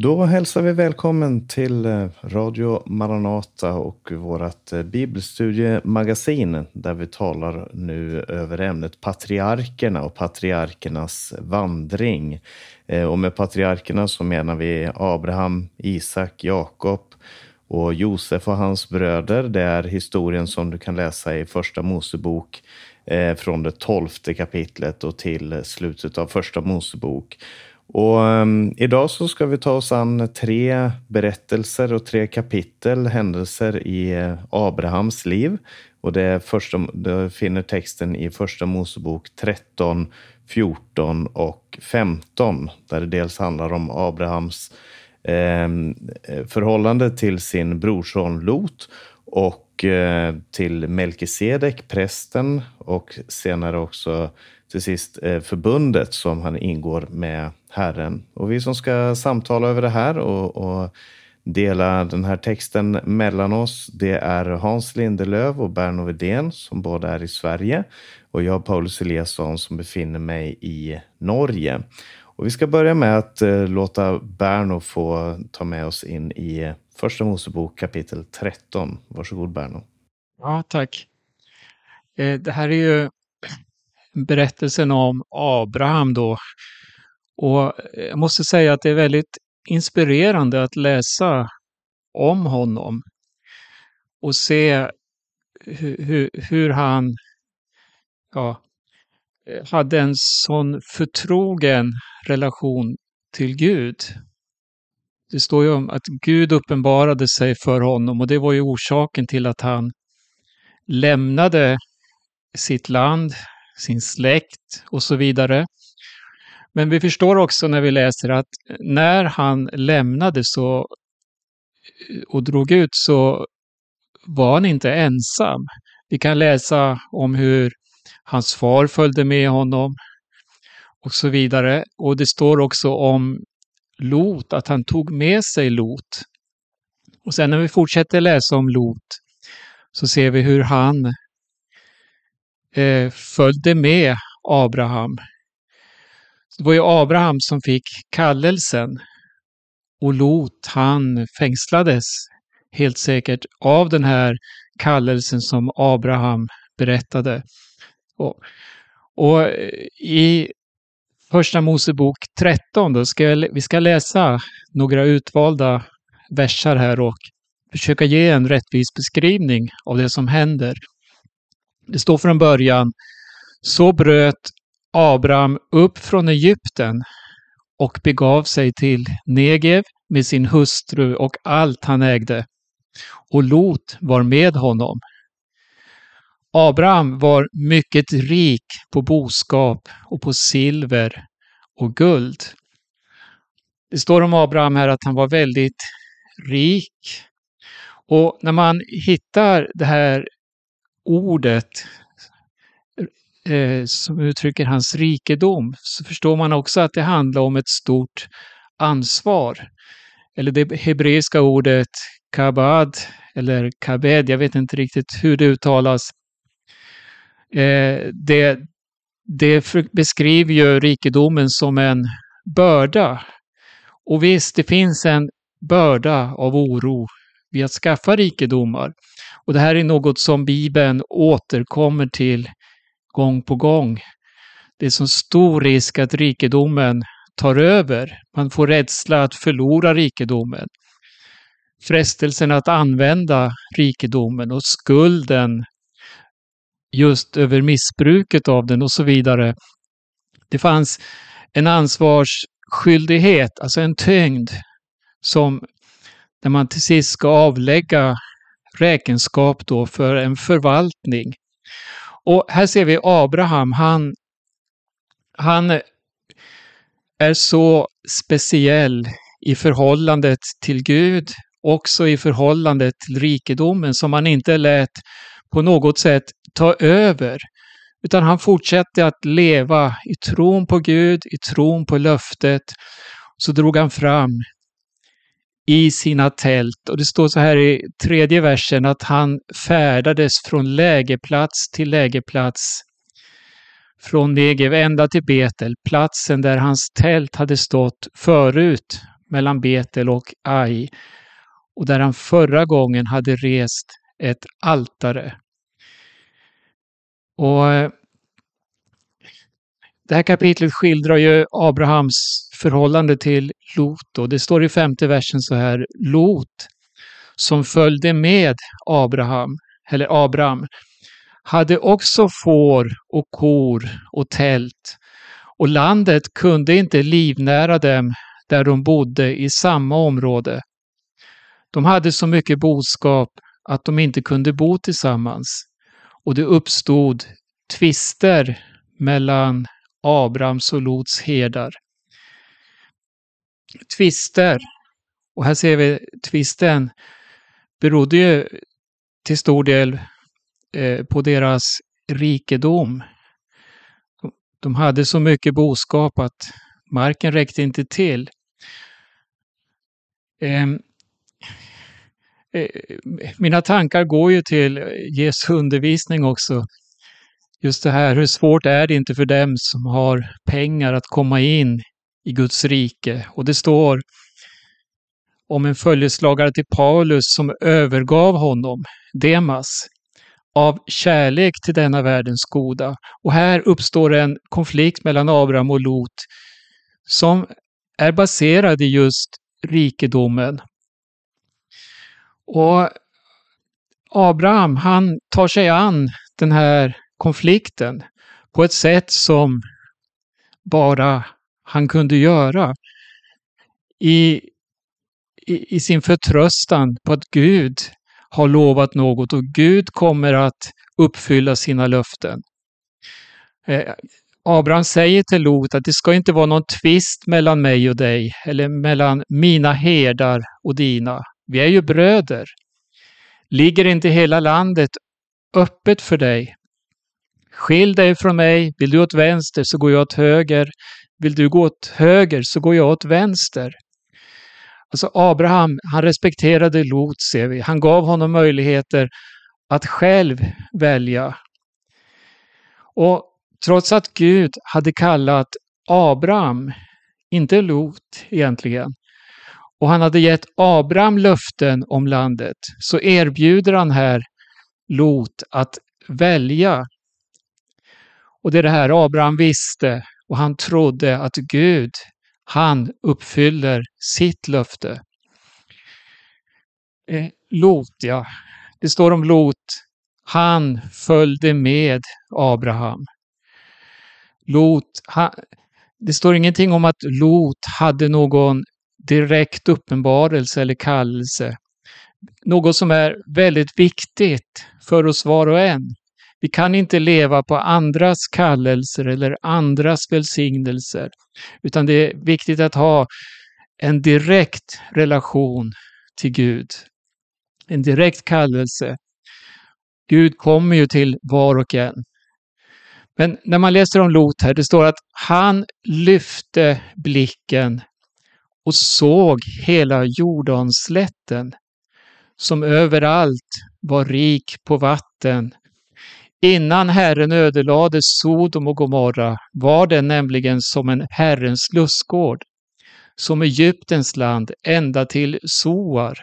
Då hälsar vi välkommen till eh, Radio Maranata och vårt eh, bibelstudiemagasin där vi talar nu över ämnet patriarkerna och patriarkernas vandring. Eh, och med patriarkerna så menar vi Abraham, Isak, Jakob och Josef och hans bröder. Det är historien som du kan läsa i Första Mosebok från det tolfte kapitlet och till slutet av Första Mosebok. Och um, idag så ska vi ta oss an tre berättelser och tre kapitel, händelser i eh, Abrahams liv. Och det, är första, du finner texten i Första Mosebok 13, 14 och 15. Där det dels handlar om Abrahams ehm, eh, förhållande till sin brorson Lot och eh, till Melkisedek, prästen och senare också till sist eh, förbundet som han ingår med Herren. Och vi som ska samtala över det här och, och dela den här texten mellan oss, det är Hans Lindelöv och Berno Vedén som båda är i Sverige och jag, Paulus Eliasson, som befinner mig i Norge. Och vi ska börja med att eh, låta Berno få ta med oss in i Första Mosebok kapitel 13. Varsågod Berno. Ja, tack. Eh, det här är ju berättelsen om Abraham då. Och eh, jag måste säga att det är väldigt inspirerande att läsa om honom och se hur, hur, hur han ja, eh, hade en sån förtrogen relation till Gud. Det står ju om att Gud uppenbarade sig för honom och det var ju orsaken till att han lämnade sitt land, sin släkt och så vidare. Men vi förstår också när vi läser att när han lämnade så och drog ut så var han inte ensam. Vi kan läsa om hur hans far följde med honom och så vidare. Och det står också om Lot, att han tog med sig Lot. Och sen när vi fortsätter läsa om Lot så ser vi hur han eh, följde med Abraham. Det var ju Abraham som fick kallelsen och Lot han fängslades helt säkert av den här kallelsen som Abraham berättade. Och, och eh, i Första Mosebok 13, då ska jag, vi ska läsa några utvalda versar här och försöka ge en rättvis beskrivning av det som händer. Det står från början, så bröt Abraham upp från Egypten och begav sig till Negev med sin hustru och allt han ägde. Och Lot var med honom. Abraham var mycket rik på boskap och på silver och guld. Det står om Abraham här att han var väldigt rik. Och när man hittar det här ordet eh, som uttrycker hans rikedom så förstår man också att det handlar om ett stort ansvar. Eller det hebreiska ordet kabad eller kabed, jag vet inte riktigt hur det uttalas. Eh, det, det beskriver ju rikedomen som en börda. Och visst, det finns en börda av oro vid att skaffa rikedomar. Och det här är något som Bibeln återkommer till gång på gång. Det är så stor risk att rikedomen tar över. Man får rädsla att förlora rikedomen. Frestelsen att använda rikedomen och skulden just över missbruket av den och så vidare. Det fanns en ansvarsskyldighet, alltså en tyngd, som där man till sist ska avlägga räkenskap då för en förvaltning. Och här ser vi Abraham, han, han är så speciell i förhållandet till Gud, också i förhållandet till rikedomen som han inte lät på något sätt ta över. Utan han fortsatte att leva i tron på Gud, i tron på löftet. Så drog han fram i sina tält. Och det står så här i tredje versen att han färdades från lägerplats till lägerplats. Från Negev ända till Betel, platsen där hans tält hade stått förut. mellan Betel och Ai och där han förra gången hade rest ett altare. Och eh, det här kapitlet skildrar ju Abrahams förhållande till Lot och det står i femte versen så här. Lot som följde med Abraham, eller Abraham, hade också får och kor och tält och landet kunde inte livnära dem där de bodde i samma område. De hade så mycket boskap att de inte kunde bo tillsammans och det uppstod tvister mellan Abrams och Lots herdar. Tvister, och här ser vi tvisten, berodde ju till stor del eh, på deras rikedom. De hade så mycket boskap att marken räckte inte till. Ehm, eh, mina tankar går ju till Jesu undervisning också. Just det här, hur svårt är det inte för dem som har pengar att komma in i Guds rike? Och det står om en följeslagare till Paulus som övergav honom, Demas, av kärlek till denna världens goda. Och här uppstår en konflikt mellan Abraham och Lot som är baserad i just rikedomen. Och Abraham, han tar sig an den här konflikten på ett sätt som bara han kunde göra. I, i, i sin förtröstan på att Gud har lovat något och Gud kommer att uppfylla sina löften. Eh, Abraham säger till Lot att det ska inte vara någon tvist mellan mig och dig eller mellan mina herdar och dina. Vi är ju bröder. Ligger inte hela landet öppet för dig? Skilj dig från mig. Vill du åt vänster så går jag åt höger. Vill du gå åt höger så går jag åt vänster. Alltså Abraham, han respekterade Lot ser vi. Han gav honom möjligheter att själv välja. Och trots att Gud hade kallat Abraham, inte Lot egentligen, och han hade gett Abraham löften om landet, så erbjuder han här Lot att välja. Och det är det här Abraham visste och han trodde att Gud han uppfyller sitt löfte. Eh, Lot, ja. Det står om Lot. Han följde med Abraham. Lot, han, det står ingenting om att Lot hade någon direkt uppenbarelse eller kallelse. Något som är väldigt viktigt för oss var och en. Vi kan inte leva på andras kallelser eller andras välsignelser, utan det är viktigt att ha en direkt relation till Gud. En direkt kallelse. Gud kommer ju till var och en. Men när man läser om Lot här, det står att han lyfte blicken och såg hela Jordanslätten som överallt var rik på vatten Innan Herren ödelade Sodom och Gomorra var den nämligen som en Herrens lustgård, som Egyptens land ända till Soar.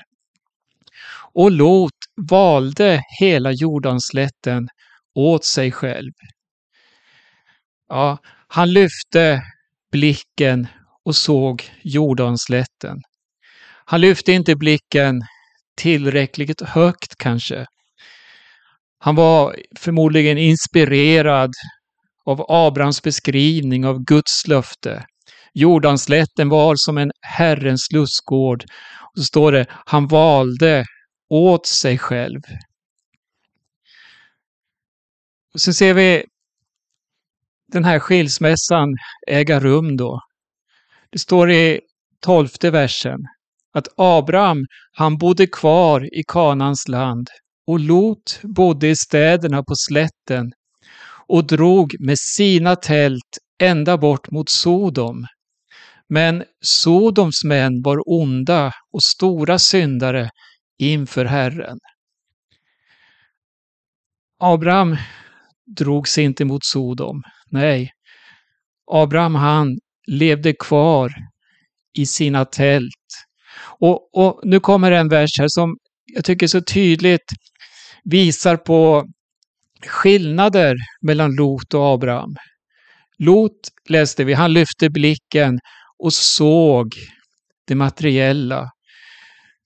Och Lot valde hela Jordanslätten åt sig själv. Ja, han lyfte blicken och såg Jordanslätten. Han lyfte inte blicken tillräckligt högt kanske. Han var förmodligen inspirerad av Abrahams beskrivning av Guds löfte. Jordanslätten var som en Herrens lustgård. Och så står det, han valde åt sig själv. Och så ser vi den här skilsmässan äga rum då. Det står i tolfte versen att Abraham, han bodde kvar i Kanans land och Lot bodde i städerna på slätten och drog med sina tält ända bort mot Sodom. Men Sodoms män var onda och stora syndare inför Herren. Abraham drog sig inte mot Sodom. Nej, Abraham han levde kvar i sina tält. Och, och nu kommer en vers här som jag tycker så tydligt visar på skillnader mellan Lot och Abraham. Lot läste vi, han lyfte blicken och såg det materiella.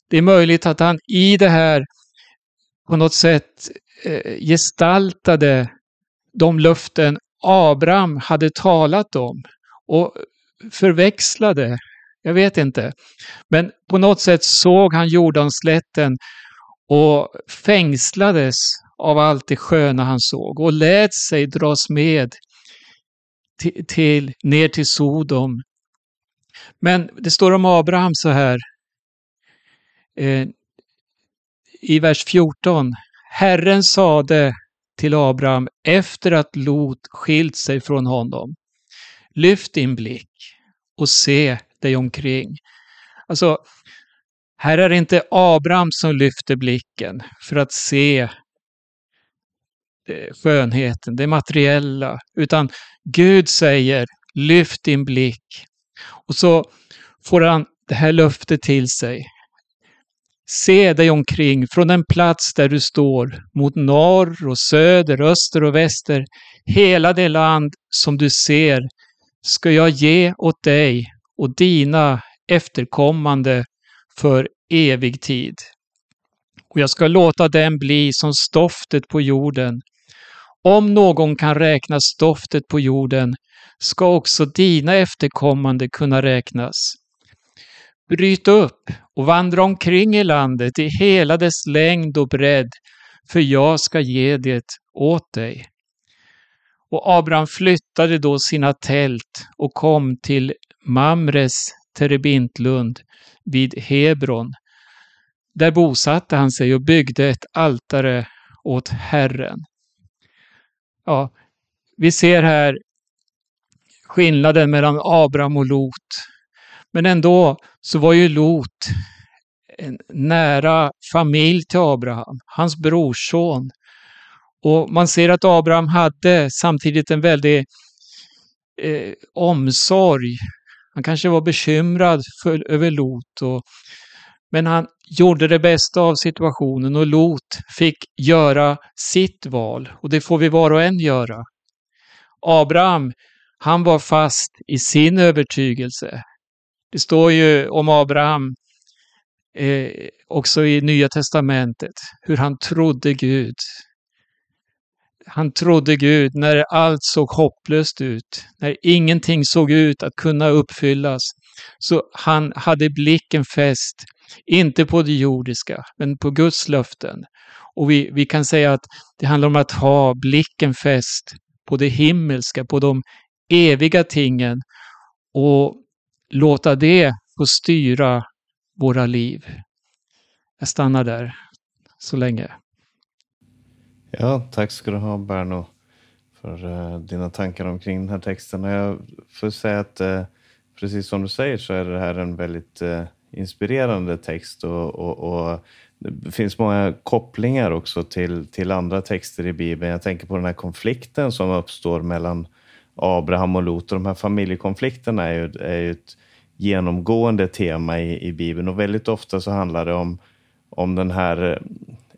Det är möjligt att han i det här på något sätt eh, gestaltade de löften Abraham hade talat om och förväxlade. Jag vet inte. Men på något sätt såg han Jordanslätten och fängslades av allt det sköna han såg och lät sig dras med till, till, ner till Sodom. Men det står om Abraham så här eh, i vers 14. Herren sade till Abraham efter att Lot skilt sig från honom. Lyft din blick och se dig omkring. Alltså, här är det inte Abraham som lyfter blicken för att se skönheten, det materiella, utan Gud säger lyft din blick. Och så får han det här löftet till sig. Se dig omkring från den plats där du står mot norr och söder, öster och väster. Hela det land som du ser ska jag ge åt dig och dina efterkommande för evig tid. Och jag ska låta den bli som stoftet på jorden. Om någon kan räkna stoftet på jorden ska också dina efterkommande kunna räknas. Bryt upp och vandra omkring i landet i hela dess längd och bredd, för jag ska ge det åt dig. Och Abraham flyttade då sina tält och kom till Mamres terebintlund vid Hebron. Där bosatte han sig och byggde ett altare åt Herren. Ja, vi ser här skillnaden mellan Abraham och Lot. Men ändå så var ju Lot en nära familj till Abraham, hans brorson. Och man ser att Abraham hade samtidigt en väldig eh, omsorg. Han kanske var bekymrad för, över Lot. Och, men han gjorde det bästa av situationen och Lot fick göra sitt val. Och det får vi var och en göra. Abraham, han var fast i sin övertygelse. Det står ju om Abraham eh, också i Nya Testamentet, hur han trodde Gud. Han trodde Gud när allt såg hopplöst ut, när ingenting såg ut att kunna uppfyllas. Så han hade blicken fäst, inte på det jordiska, men på Guds löften. Och vi, vi kan säga att det handlar om att ha blicken fäst på det himmelska, på de eviga tingen och låta det få styra våra liv. Jag stannar där så länge. Ja, tack ska du ha Berno för uh, dina tankar omkring den här texten. Jag får säga att uh, precis som du säger så är det här en väldigt uh, inspirerande text och, och, och, det finns många kopplingar också till, till andra texter i Bibeln. Jag tänker på den här konflikten som uppstår mellan Abraham och Lot. Och de här familjekonflikterna är ju, är ju ett genomgående tema i, i Bibeln och väldigt ofta så handlar det om, om den här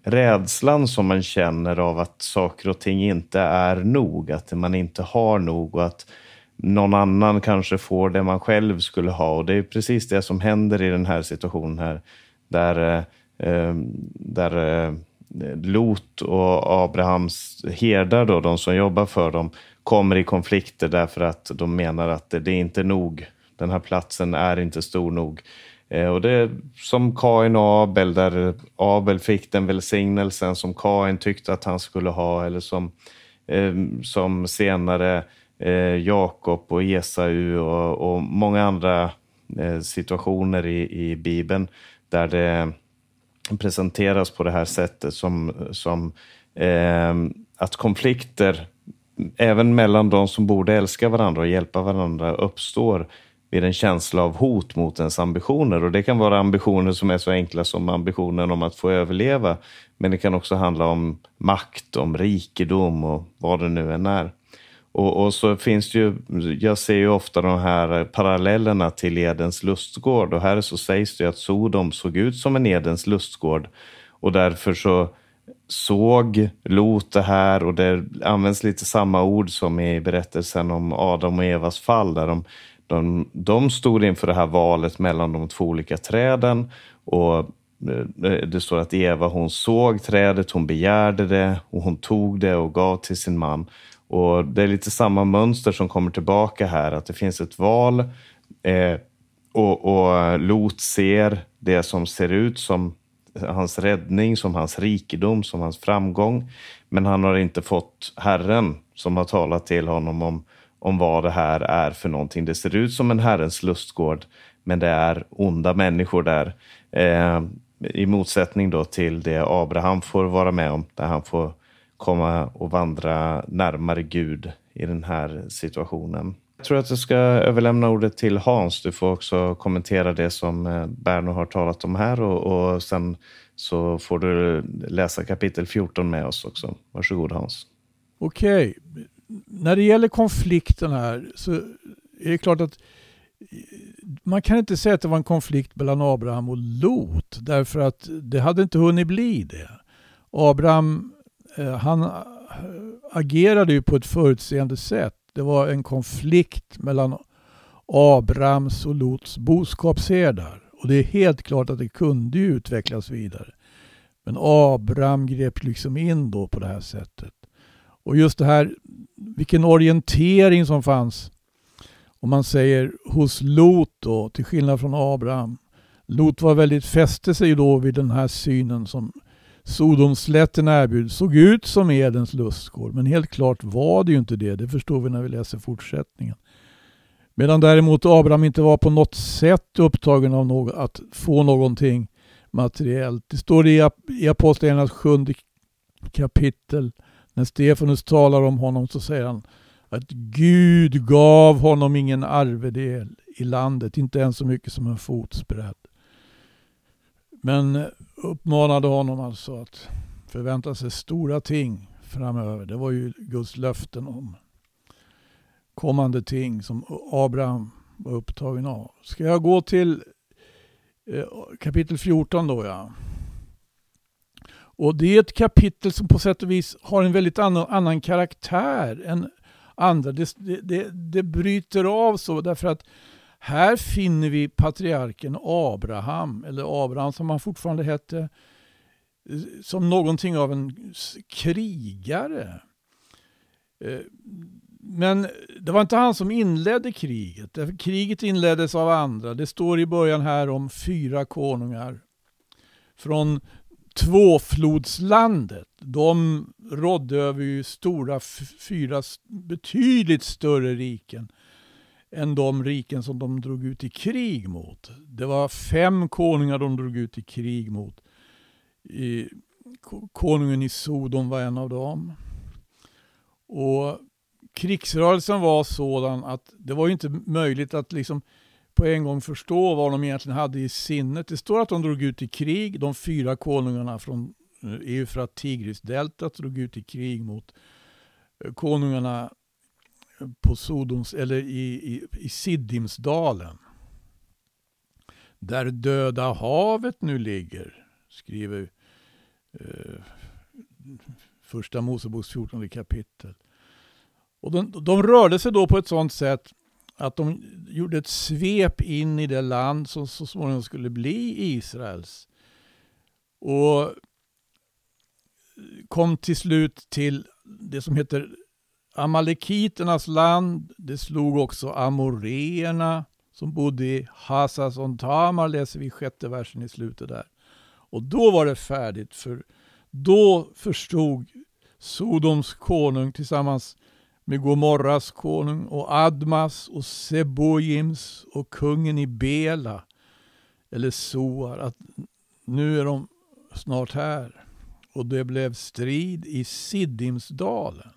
rädslan som man känner av att saker och ting inte är nog, att man inte har nog och att någon annan kanske får det man själv skulle ha. Och det är precis det som händer i den här situationen här, där, eh, där eh, Lot och Abrahams herdar, då, de som jobbar för dem, kommer i konflikter därför att de menar att det, det är inte nog den här platsen är inte stor nog. Eh, och det som Kain och Abel, där Abel fick den välsignelsen som Kain tyckte att han skulle ha, eller som, eh, som senare eh, Jakob och Esau och, och många andra eh, situationer i, i Bibeln där det presenteras på det här sättet som, som eh, att konflikter även mellan de som borde älska varandra och hjälpa varandra uppstår vid en känsla av hot mot ens ambitioner. Och det kan vara ambitioner som är så enkla som ambitionen om att få överleva. Men det kan också handla om makt, om rikedom och vad det nu än är. Och, och, så finns det ju, jag ser ju ofta de här parallellerna till Edens lustgård och här så sägs det att Sodom såg ut som en Edens lustgård och därför så såg Lot det här och det används lite samma ord som i berättelsen om Adam och Evas fall där de, de, de stod inför det här valet mellan de två olika träden och eh, det står att Eva hon såg trädet, hon begärde det och hon tog det och gav till sin man. Och Det är lite samma mönster som kommer tillbaka här, att det finns ett val eh, och, och Lot ser det som ser ut som hans räddning, som hans rikedom, som hans framgång. Men han har inte fått Herren som har talat till honom om, om vad det här är för någonting. Det ser ut som en Herrens lustgård, men det är onda människor där. Eh, I motsättning då till det Abraham får vara med om, där han får komma och vandra närmare Gud i den här situationen. Jag tror att jag ska överlämna ordet till Hans. Du får också kommentera det som eh, Berno har talat om här och, och sen så får du läsa kapitel 14 med oss också. Varsågod Hans. Okej. När det gäller konflikten här så är det klart att eh, man kan inte säga att det var en konflikt mellan Abraham och Lot därför att det hade inte hunnit bli det. Abraham eh, han eh, agerade ju på ett förutseende sätt det var en konflikt mellan Abrahams och Lots boskapsherdar. Och det är helt klart att det kunde utvecklas vidare. Men Abraham grep liksom in då på det här sättet. Och just det här, vilken orientering som fanns. Om man säger hos Lot då, till skillnad från Abraham. Lot var väldigt, fäste sig då vid den här synen som Sodomslätten erbjöd. såg ut som Edens lustgård, men helt klart var det ju inte det. Det förstår vi när vi läser fortsättningen. Medan däremot Abraham inte var på något sätt upptagen av något, att få någonting materiellt. Det står i, i Apostlagärningarnas sjunde kapitel, när Stefanus talar om honom så säger han att Gud gav honom ingen arvedel i landet, inte ens så mycket som en fotsbredd. Men uppmanade honom alltså att förvänta sig stora ting framöver. Det var ju Guds löften om kommande ting som Abraham var upptagen av. Ska jag gå till eh, kapitel 14 då ja. Och det är ett kapitel som på sätt och vis har en väldigt annan, annan karaktär än andra. Det, det, det bryter av så därför att här finner vi patriarken Abraham, eller Abraham som han fortfarande hette, som någonting av en krigare. Eh, men det var inte han som inledde kriget. Kriget inleddes av andra. Det står i början här om fyra konungar från tvåflodslandet. De rådde över stora fyra betydligt större riken än de riken som de drog ut i krig mot. Det var fem konungar de drog ut i krig mot. I, konungen i Sodom var en av dem. Och krigsrörelsen var sådan att det var inte möjligt att liksom på en gång förstå vad de egentligen hade i sinnet. Det står att de drog ut i krig, de fyra konungarna från eh, Eufrat Tigrisdeltat drog ut i krig mot eh, konungarna eh, på Sodoms, eller i, i, i Siddimsdalen. Där Döda havet nu ligger, skriver eh, första Moseboks 14 kapitel. Och de, de rörde sig då på ett sådant sätt att de gjorde ett svep in i det land som så småningom skulle bli Israels. Och kom till slut till det som heter Amalekiternas land, det slog också amoreerna som bodde i Hasason Tamar, läser vi sjätte versen i slutet där. Och då var det färdigt, för då förstod Sodoms konung tillsammans med Gomorras konung och Admas och Sebojims och kungen i Bela, eller Soar, att nu är de snart här. Och det blev strid i Siddimsdalen.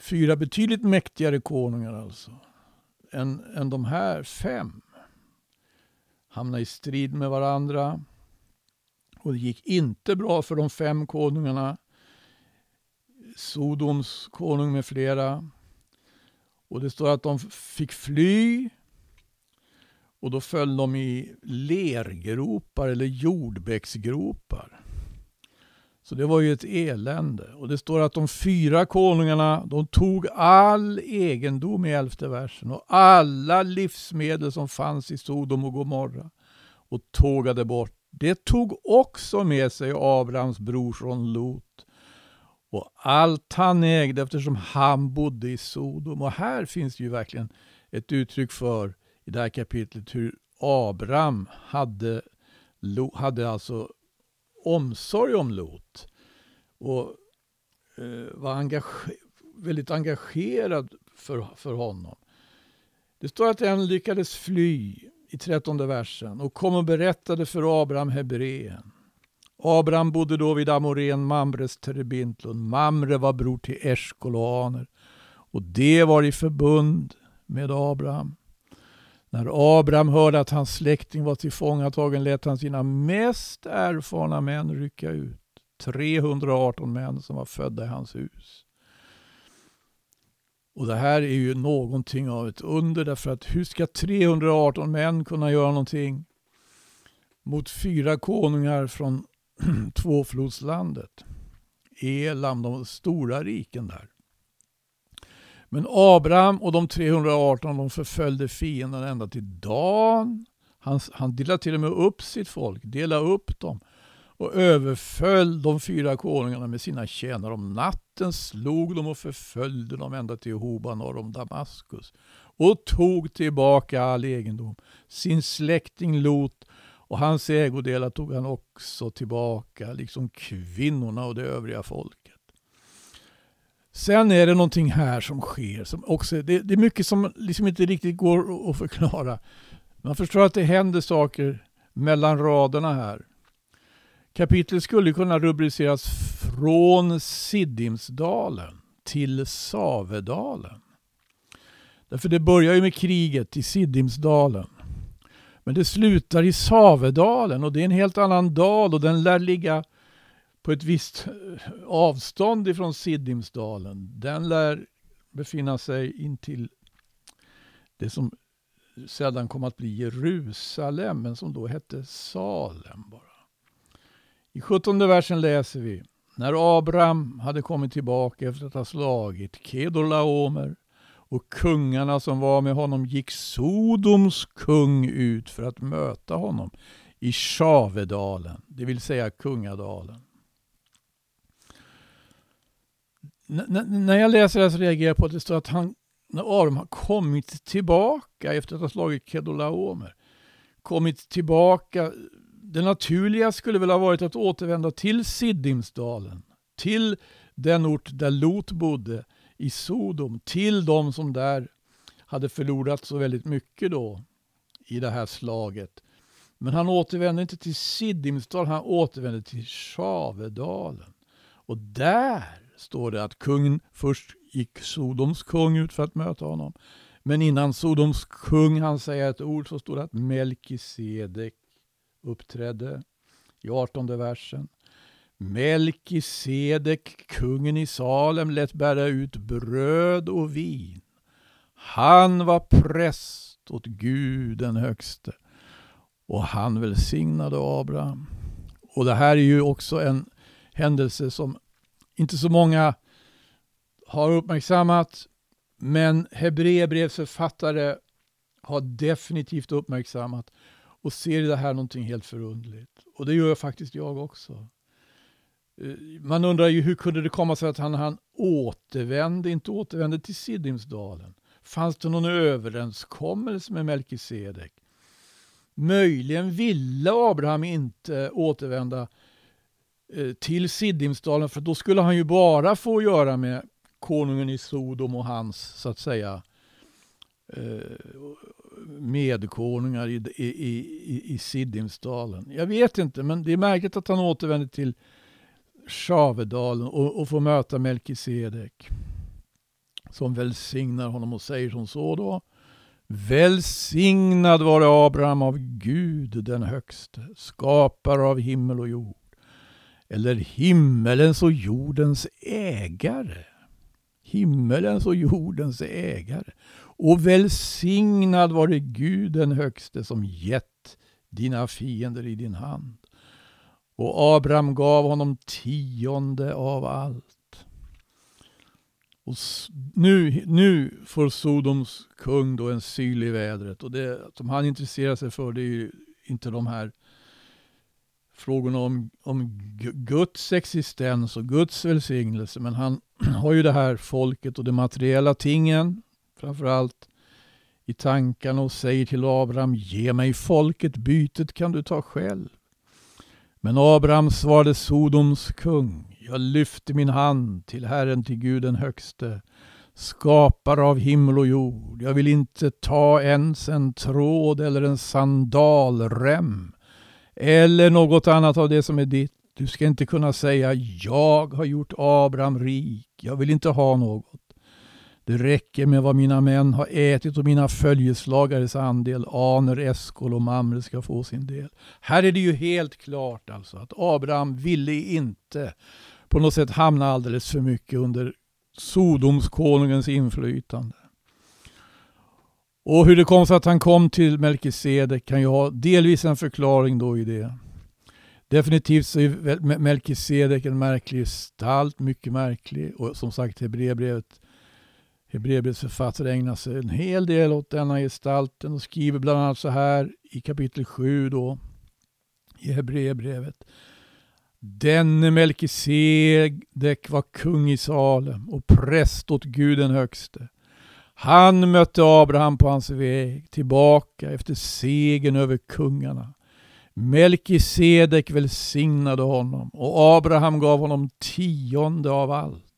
Fyra betydligt mäktigare konungar alltså. Än, än de här fem. Hamnade i strid med varandra. Och det gick inte bra för de fem konungarna. Sodoms konung med flera. Och det står att de fick fly och då föll de i lergropar eller jordbäcksgropar. Så det var ju ett elände. Och det står att de fyra konungarna de tog all egendom i elfte versen och alla livsmedel som fanns i Sodom och Gomorra och tågade bort. Det tog också med sig Abrahams brorson Lot och allt han ägde eftersom han bodde i Sodom. Och här finns det ju verkligen ett uttryck för i det här kapitlet hur Abraham hade, hade alltså omsorg om Lot och eh, var engage väldigt engagerad för, för honom. Det står att en lyckades fly i trettonde versen och kom och berättade för Abraham Hebreen. Abraham bodde då vid Amorén Mamres terebintlund. Mamre var bror till Eshkol och Aner och det var i förbund med Abraham. När Abraham hörde att hans släkting var tillfångatagen lät han sina mest erfarna män rycka ut. 318 män som var födda i hans hus. Och Det här är ju någonting av ett under därför att hur ska 318 män kunna göra någonting mot fyra konungar från tvåflodslandet? Elam, de stora riken där. Men Abraham och de 318 de förföljde fienden ända till Dan. Han, han delade till och med upp sitt folk, delade upp dem och överföll de fyra konungarna med sina tjänare. Om natten slog de och förföljde dem ända till Hoba norr om Damaskus och tog tillbaka all egendom. Sin släkting Lot och hans ägodelar tog han också tillbaka, liksom kvinnorna och det övriga folket. Sen är det någonting här som sker. Som också, det, det är mycket som liksom inte riktigt går att förklara. Man förstår att det händer saker mellan raderna här. Kapitlet skulle kunna rubriceras Från Siddimsdalen till Savedalen. Därför det börjar ju med kriget i Siddimsdalen. Men det slutar i Savedalen och det är en helt annan dal och den lär ligga på ett visst eh, avstånd ifrån Siddimsdalen. Den lär befinna sig intill det som sedan kom att bli Jerusalem, men som då hette Salem bara. I 17 versen läser vi när Abraham hade kommit tillbaka efter att ha slagit Kedorlaomer och kungarna som var med honom gick Sodoms kung ut för att möta honom i Shavedalen, det vill säga kungadalen när jag läser det så reagerar jag på att det står att han, när Aron har kommit tillbaka efter att ha slagit Kedolaomer, kommit tillbaka. Det naturliga skulle väl ha varit att återvända till Siddimsdalen, till den ort där Lot bodde, i Sodom, till de som där hade förlorat så väldigt mycket då i det här slaget. Men han återvände inte till Siddimsdalen, han återvände till Shavedalen. Och där står det att kungen först gick Sodoms kung ut för att möta honom. Men innan Sodoms kung han säger ett ord så står det att Melkisedek uppträdde i 18 versen. Melkisedek, kungen i Salem, lät bära ut bröd och vin. Han var präst åt Gud den högste och han välsignade Abraham. Och det här är ju också en händelse som inte så många har uppmärksammat. Men Hebreerbrevsförfattare har definitivt uppmärksammat och ser i det här någonting helt förundligt. Och det gör faktiskt jag också. Eh, man undrar ju hur kunde det komma sig att han, han återvände, inte återvände till Siddimsdalen? Fanns det någon överenskommelse med Melkisedek? Möjligen ville Abraham inte återvända eh, till Siddimsdalen för då skulle han ju bara få göra med konungen i Sodom och hans så att säga eh, medkonungar i, i, i, i Siddimsdalen. Jag vet inte, men det är märkligt att han återvänder till Sjavedalen och, och får möta Melkisedek som välsignar honom och säger som så då. Välsignad vare Abraham av Gud den högste, skapare av himmel och jord. eller himmelens och jordens ägare. Himmelens och jordens ägare. Och välsignad vare Gud den högste som gett dina fiender i din hand. Och Abraham gav honom tionde av allt. Och nu, nu får Sodoms kung då en syl i vädret. Och det som han intresserar sig för det är ju inte de här frågorna om, om Guds existens och Guds välsignelse. Men han har ju det här folket och de materiella tingen framförallt i tankarna och säger till Abraham, ge mig folket, bytet kan du ta själv. Men Abraham svarade Sodoms kung, jag lyfte min hand till Herren, till Gud den högste, skapare av himmel och jord. Jag vill inte ta ens en tråd eller en sandalrem eller något annat av det som är ditt. Du ska inte kunna säga jag har gjort Abraham rik. Jag vill inte ha något. Det räcker med vad mina män har ätit och mina följeslagares andel, Aner, Eskol och Mamre ska få sin del. Här är det ju helt klart alltså att Abraham ville inte på något sätt hamna alldeles för mycket under Sodomskonungens inflytande. Och hur det kom sig att han kom till Melkisedek kan ju ha delvis en förklaring då i det. Definitivt så är Melkisedek en märklig gestalt, mycket märklig. Och som sagt Hebreerbrevet Hebreerbrevets författare ägnar sig en hel del åt denna gestalten och skriver bland annat så här i kapitel 7 då i Hebreerbrevet. Denne Melkisedek var kung i Salem och präst åt Gud den högste. Han mötte Abraham på hans väg tillbaka efter segern över kungarna. Melkisedek välsignade honom och Abraham gav honom tionde av allt.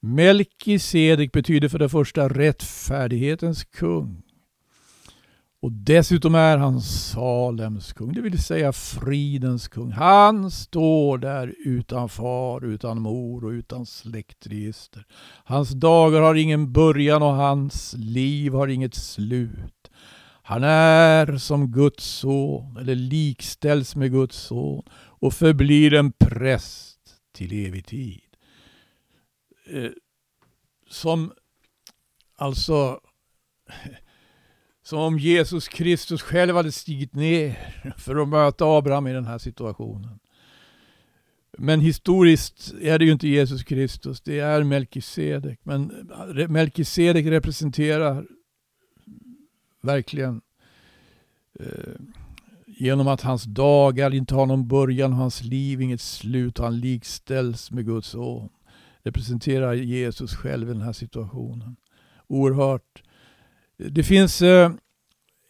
Melkisedek betyder för det första rättfärdighetens kung. Och dessutom är han Salems kung, det vill säga fridens kung. Han står där utan far, utan mor och utan släktregister. Hans dagar har ingen början och hans liv har inget slut. Han är som Guds son, eller likställs med Guds son och förblir en präst till evig tid. Eh, som alltså som om Jesus Kristus själv hade stigit ner för att möta Abraham i den här situationen. Men historiskt är det ju inte Jesus Kristus, det är Melkisedek. Men Melkisedek representerar verkligen eh, genom att hans dagar inte har någon början och hans liv inget slut och han likställs med Guds son representerar Jesus själv i den här situationen. Oerhört. Det finns, eh,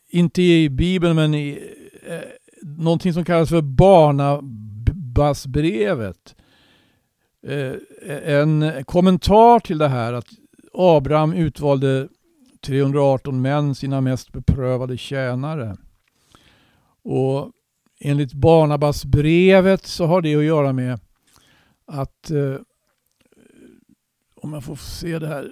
inte i Bibeln, men i eh, någonting som kallas för Barnabasbrevet. Eh, en kommentar till det här att Abraham utvalde 318 män, sina mest beprövade tjänare. Och enligt Barnabasbrevet så har det att göra med att eh, om jag får se det här.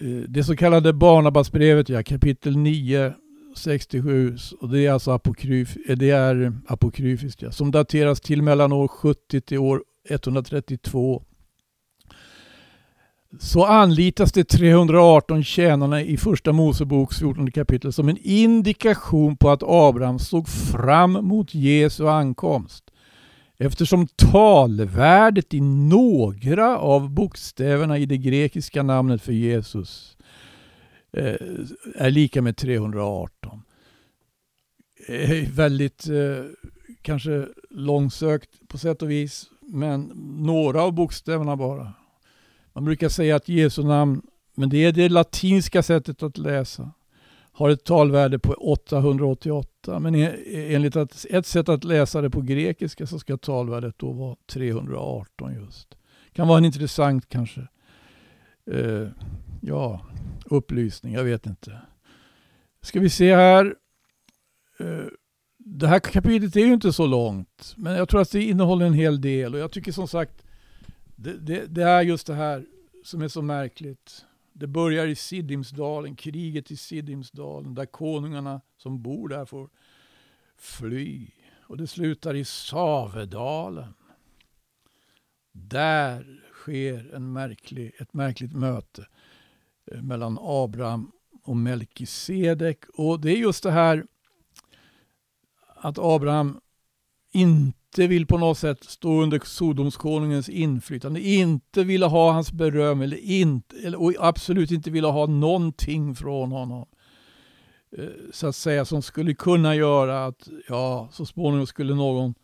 Eh, det så kallade Barnabasbrevet, ja, kapitel 9, 67, och det är alltså apokryf, eh, det är apokryfiskt, ja, som dateras till mellan år 70 till år 132 så anlitas de 318 tjänarna i första Moseboks 14 kapitel som en indikation på att Abraham såg fram mot Jesu ankomst. Eftersom talvärdet i några av bokstäverna i det grekiska namnet för Jesus eh, är lika med 318. Eh, väldigt eh, kanske långsökt på sätt och vis, men några av bokstäverna bara. Man brukar säga att Jesu namn, men det är det latinska sättet att läsa har ett talvärde på 888. Men enligt ett sätt att läsa det på grekiska så ska talvärdet då vara 318 just. Kan vara en intressant kanske eh, ja, upplysning, jag vet inte. Ska vi se här. Eh, det här kapitlet är ju inte så långt, men jag tror att det innehåller en hel del och jag tycker som sagt det, det, det är just det här som är så märkligt. Det börjar i Siddimsdalen, kriget i Siddimsdalen, där konungarna som bor där får fly. Och det slutar i Savedalen. Där sker en märklig, ett märkligt möte eh, mellan Abraham och Melkisedek. Och det är just det här att Abraham inte inte vill på något sätt stå under Sodomskonungens inflytande, inte ville ha hans beröm eller, inte, eller och absolut inte ville ha någonting från honom. Eh, så att säga som skulle kunna göra att ja, så småningom skulle någon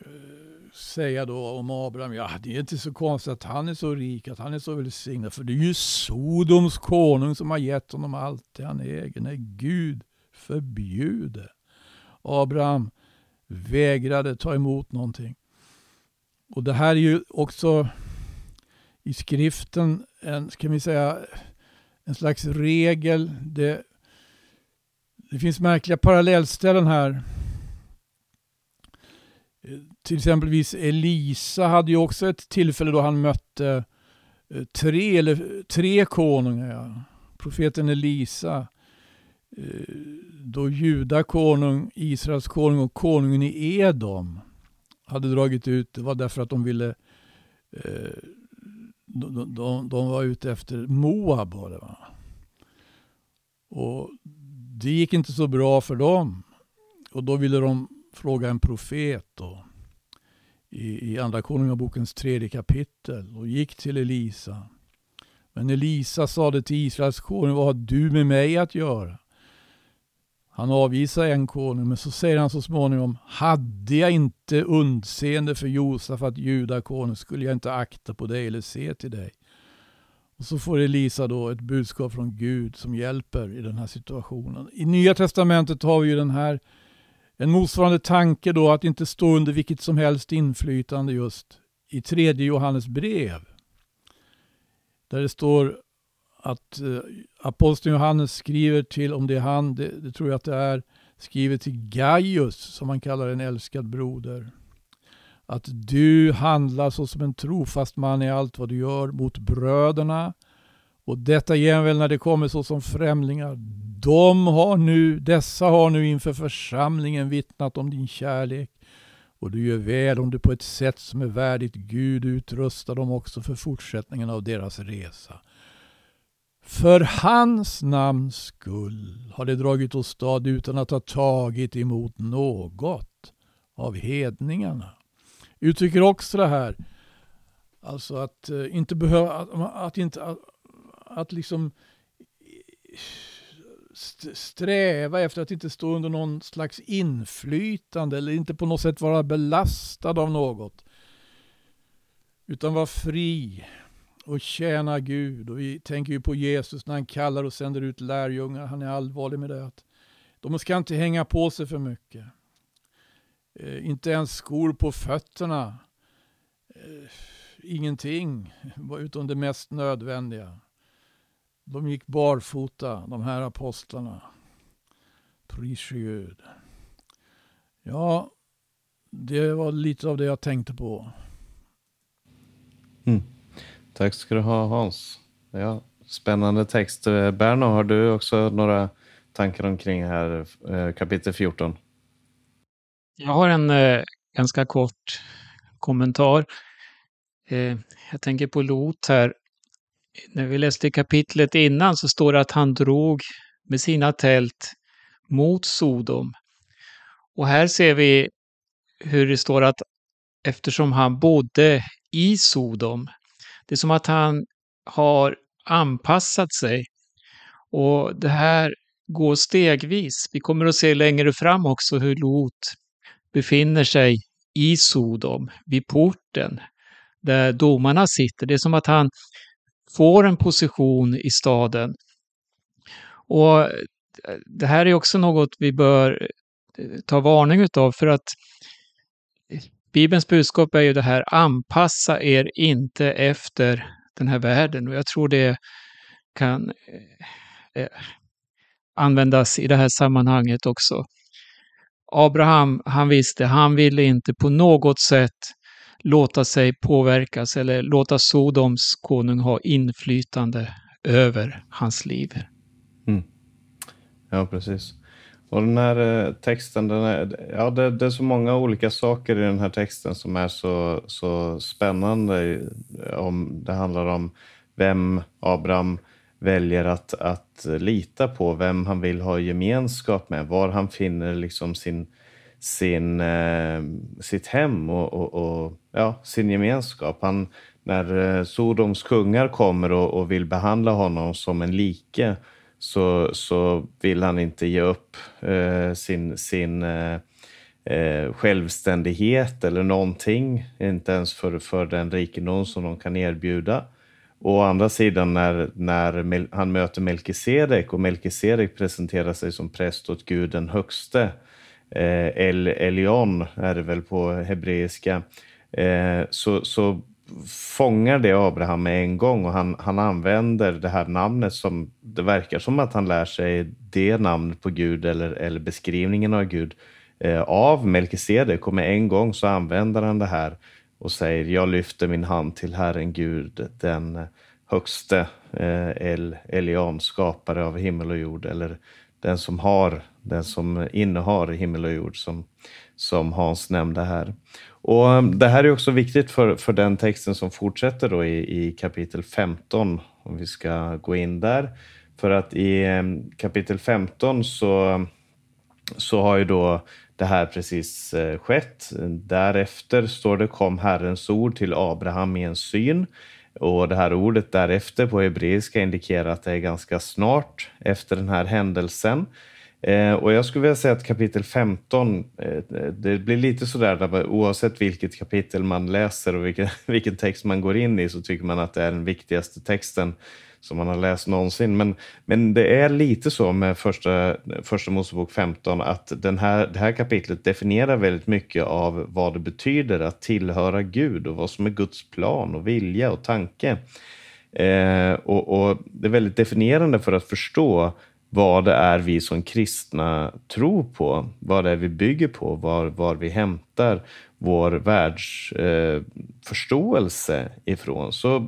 eh, säga då om Abraham, ja det är inte så konstigt att han är så rik, att han är så välsignad, för det är ju Sodoms konung som har gett honom allt det han äger. Nej, Gud förbjude. Abraham vägrade ta emot någonting. Och det här är ju också i skriften en, ska vi säga, en slags regel. Det, det finns märkliga parallellställen här. Till exempelvis Elisa hade ju också ett tillfälle då han mötte eh, tre, eller, tre konungar. Ja. Profeten Elisa Eh, Eh, då Juda konung, Israels konung och konungen i Edom hade dragit ut, det var därför att de ville eh, de, de, de, var ute efter Moab var det va. Och det gick inte så bra för dem. Och då ville de fråga en profet då, i, i Andra Konungabokens tredje kapitel och gick till Elisa. Men Elisa sade till Israels konung, vad har du med mig att göra? Han avvisar en konung, men så säger han så småningom, hade jag inte undseende för Josafat, judakonung, skulle jag inte akta på dig eller se till dig. Och så får Elisa då ett budskap från Gud som hjälper i den här situationen. I Nya Testamentet har vi ju den här, en motsvarande tanke då att inte stå under vilket som helst inflytande just i tredje Johannes brev. Där det står att eh, aposteln Johannes skriver till, om det är han, det, det, tror jag att det är, skriver till Gaius, som han kallar en älskad broder. Att du handlar såsom en trofast man i allt vad du gör mot bröderna. Och detta jämväl när det kommer såsom främlingar. De har nu, dessa har nu inför församlingen vittnat om din kärlek. Och du gör väl om du på ett sätt som är värdigt Gud utrustar dem också för fortsättningen av deras resa. För hans namns skull har de dragit åstad utan att ha tagit emot något av hedningarna. Uttrycker också det här, alltså att eh, inte behöva, att, att, inte, att, att liksom sträva efter att inte stå under någon slags inflytande eller inte på något sätt vara belastad av något. Utan vara fri och tjäna Gud. Och vi tänker ju på Jesus när han kallar och sänder ut lärjungar. Han är allvarlig med det. Att de ska inte hänga på sig för mycket. Eh, inte ens skor på fötterna. Eh, ingenting, utom det mest nödvändiga. De gick barfota, de här apostlarna. Pris Gud. Ja, det var lite av det jag tänkte på. Mm. Tack ska du ha Hans. Ja, spännande text. Eh, Berno, har du också några tankar omkring här, eh, kapitel 14? Jag har en eh, ganska kort kommentar. Eh, jag tänker på Lot här. När vi läste kapitlet innan så står det att han drog med sina tält mot Sodom. Och här ser vi hur det står att eftersom han bodde i Sodom det är som att han har anpassat sig. Och det här går stegvis. Vi kommer att se längre fram också hur Lot befinner sig i Sodom, vid porten, där domarna sitter. Det är som att han får en position i staden. Och eh, det här är också något vi bör eh, ta varning utav för att Bibelns budskap är ju det här, anpassa er inte efter den här världen. Och jag tror det kan eh, eh, användas i det här sammanhanget också. Abraham, han visste, han ville inte på något sätt låta sig påverkas eller låta Sodoms konung ha inflytande över hans liv. Mm. Ja, precis och den här eh, texten, den är, ja, det, det, är så många olika saker i den här texten som är så, så spännande. Om, det handlar om vem Abraham väljer att, att lita på, vem han vill ha gemenskap med, var han finner liksom sin, sin, eh, sitt hem och, och, och, ja, sin gemenskap. Han, när eh, Sodoms kungar kommer och, och vill behandla honom som en like så, så vill han inte ge upp eh, sin, sin eh, eh självständighet eller någonting, inte ens för, för den rikedom som de kan erbjuda. Och å andra sidan när, när han möter Melkisedek och Melkisedek presenterar sig som präst åt Gud den högste, eh, El Elion är det väl på hebreiska, eh, så, så fångar det Abraham med en gång och han, han använder det här namnet som det verkar som att han lär sig det namnet på Gud eller, eller beskrivningen av Gud eh, av Melkisedek och med en gång så använder han det här och säger jag lyfter min hand till Herren Gud den högste eh, El, Elion, skapare av himmel och jord eller den som har, den som innehar himmel och jord som, som Hans nämnde här. Och eh, Det här är också viktigt för, för den texten som fortsätter då i, i kapitel 15, om vi ska gå in där. För att i eh, kapitel 15 så, så har ju då det här precis eh, skett. Därefter står det kom Herrens ord till Abraham i en syn. Och det här ordet därefter på hebreiska indikerar att det är ganska snart efter den här händelsen. Eh, och jag skulle vilja säga att kapitel 15, eh, eh, det blir lite sådär där oavsett vilket kapitel man läser och vilken, vilken text man går in i så tycker man att det är den viktigaste texten som man har läst någonsin. Men, men det är lite så med första, första Mosebok 15 att den här, det här kapitlet definierar väldigt mycket av vad det betyder att tillhöra Gud och vad som är Guds plan och vilja och tanke. Eh, och, och det är väldigt definierande för att förstå vad det är vi som kristna tror på, vad det är vi bygger på, var, var vi hämtar vår världsförståelse eh, ifrån. Så eh,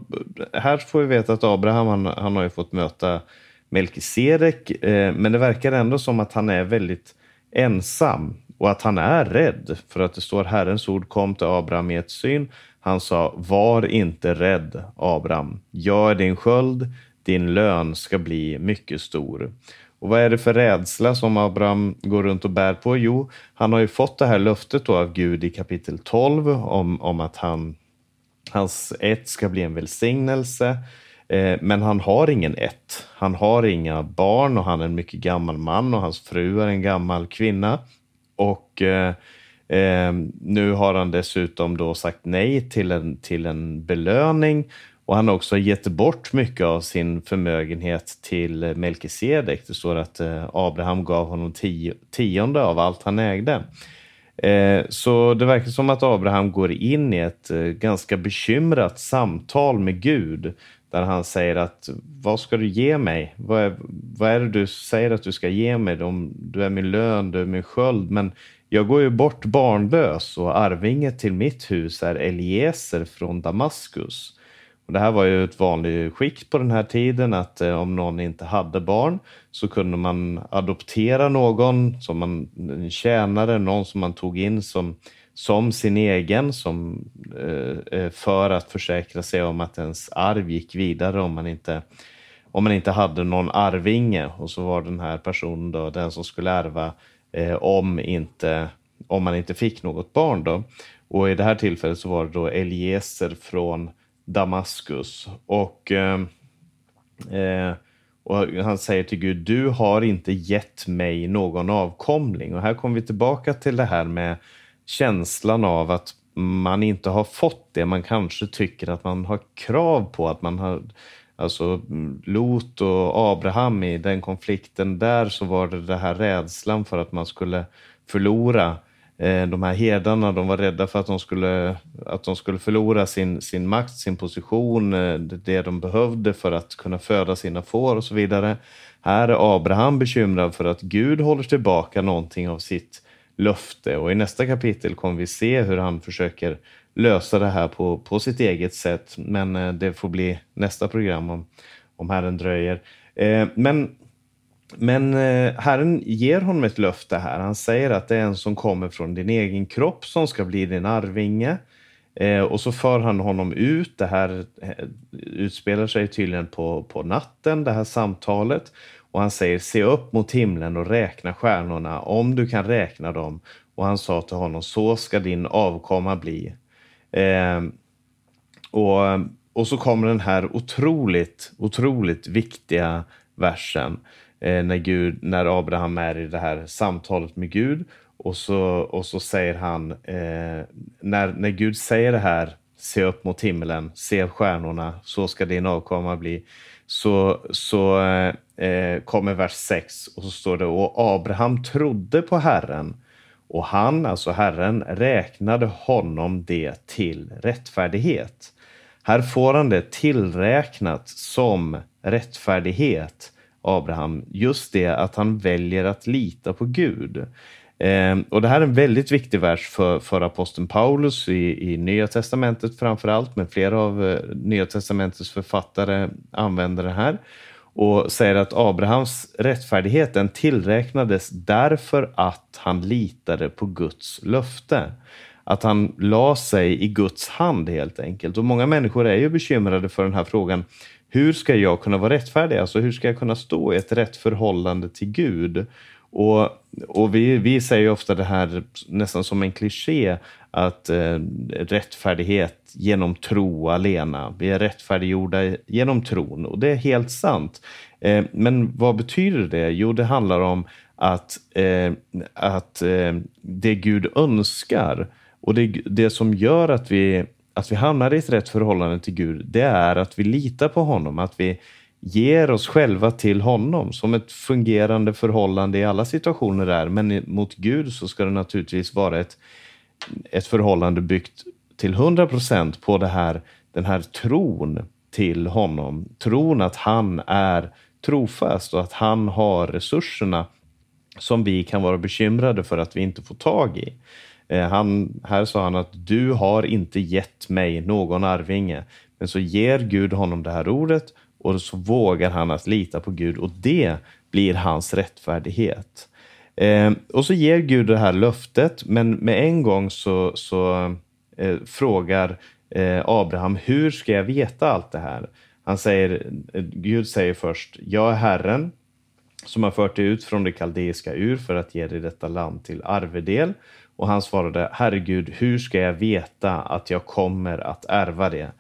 här får vi veta att Abraham han, han har ju fått möta Melkisedek, eh, men det verkar ändå som att han är väldigt ensam och att han är rädd. För att det står Herrens ord kom till Abraham i ett syn. Han sa, var inte rädd Abraham, jag är din sköld, din lön ska bli mycket stor. Och vad är det för rädsla som Abraham går runt och bär på? Jo, han har ju fått det här löftet av Gud i kapitel 12 om, om att han, hans ett ska bli en välsignelse. Eh, men han har ingen ett. Han har inga barn och han är en mycket gammal man och hans fru är en gammal kvinna. Och eh, eh, nu har han dessutom då sagt nej till en, till en belöning och han har också gett bort mycket av sin förmögenhet till Melkisedek. Det står att eh, Abraham gav honom tio, tionde av allt han ägde. Eh, så det verkar som att Abraham går in i ett eh, ganska bekymrat samtal med Gud där han säger att vad ska du ge mig? Vad är, vad är det du säger att du ska ge mig? Du är min lön, du är min sköld, men jag går ju bort barnlös och arvinget till mitt hus är Eliezer från Damaskus. Och det här var ju ett vanligt skick på den här tiden att eh, om någon inte hade barn så kunde man adoptera någon som man, en tjänare, någon som man tog in som, som sin egen som, eh, eh, för att försäkra sig om att ens arv gick vidare om man inte om man inte hade någon arvinge och så var den här personen då den som skulle ärva eh, om, inte, om man inte fick något barn. Då. Och i det här tillfället så var det då Eliezer från Damaskus. Och, eh, eh, och han säger till Gud, du har inte gett mig någon avkomling. Och här kommer vi tillbaka till det här med känslan av att man inte har fått det man kanske tycker att man har krav på. att man har Alltså Lot och Abraham i den konflikten, där så var det den här rädslan för att man skulle förlora Eh, Eh, de här herdarna de var rädda för att de skulle, att de skulle förlora sin, sin makt, sin position, eh, det de behövde för att kunna föda sina får och så vidare. Här är Abraham bekymrad för att Gud håller tillbaka någonting av sitt löfte och i nästa kapitel kommer vi se hur han försöker lösa det här på, på sitt eget sätt. Men eh, det får bli nästa program om, om Herren dröjer. Men men eh, Herren ger honom ett löfte här. Han säger att det är en som kommer från din egen kropp som ska bli din arvinge. Eh, och så för han honom ut. Det här eh, utspelar sig tydligen på, på natten, det här samtalet. Och han säger se upp mot himlen och räkna stjärnorna om du kan räkna dem. Och han sa till honom så ska din avkomma bli. Eh, och, och så kommer den här otroligt, otroligt viktiga versen eh, Eh, när, Gud, när Abraham är i det här samtalet med Gud. Och så, och så säger han, eh, när, när Gud säger det här, se upp mot himlen, se stjärnorna, så ska din avkomma bli. Så, så eh, eh kommer vers 6 och så står det, och Abraham trodde på Herren och han, alltså Herren, räknade honom det till rättfärdighet. Här får han det tillräknat som rättfärdighet, Abraham. Just det att han väljer att lita på Gud. Eh, och Det här är en väldigt viktig vers för, för aposteln Paulus i, i Nya Testamentet framför allt, men flera av eh, Nya Testamentets författare använder det här och säger att Abrahams rättfärdighet den tillräknades därför att han litade på Guds löfte. Att han la sig i Guds hand helt enkelt. Och många människor är ju bekymrade för den här frågan. Hur ska jag kunna vara rättfärdig? Alltså hur ska jag kunna stå i ett rätt förhållande till Gud? Och, och vi, vi säger ofta det här nästan som en kliché att eh, rättfärdighet genom tro alena. Vi är rättfärdiggjorda genom tron och det är helt sant. Eh, men vad betyder det? Jo, det handlar om att, eh, att eh, det Gud önskar och det, det som gör att vi, att vi hamnar i ett rätt förhållande till Gud, det är att vi litar på honom, att vi ger oss själva till honom som ett fungerande förhållande i alla situationer är. Men mot Gud så ska det naturligtvis vara ett, ett förhållande byggt till 100 procent på det här, den här tron till honom. Tron att han är trofast och att han har resurserna som vi kan vara bekymrade för att vi inte får tag i. Eh, han, här sa han att du har inte gett mig någon arvinge. Men så ger Gud honom det här ordet och så vågar han att lita på Gud och det blir hans rättfärdighet. Eh, och så ger Gud det här löftet, men med en gång så, så eh, frågar eh, Abraham, hur ska jag veta allt det här? Han säger, eh, Gud säger först, jag är Herren som har fört dig ut från det kaldeiska ur för att ge dig detta land till arvedel. Och han svarade, Herregud, hur ska jag veta att jag kommer att ärva det?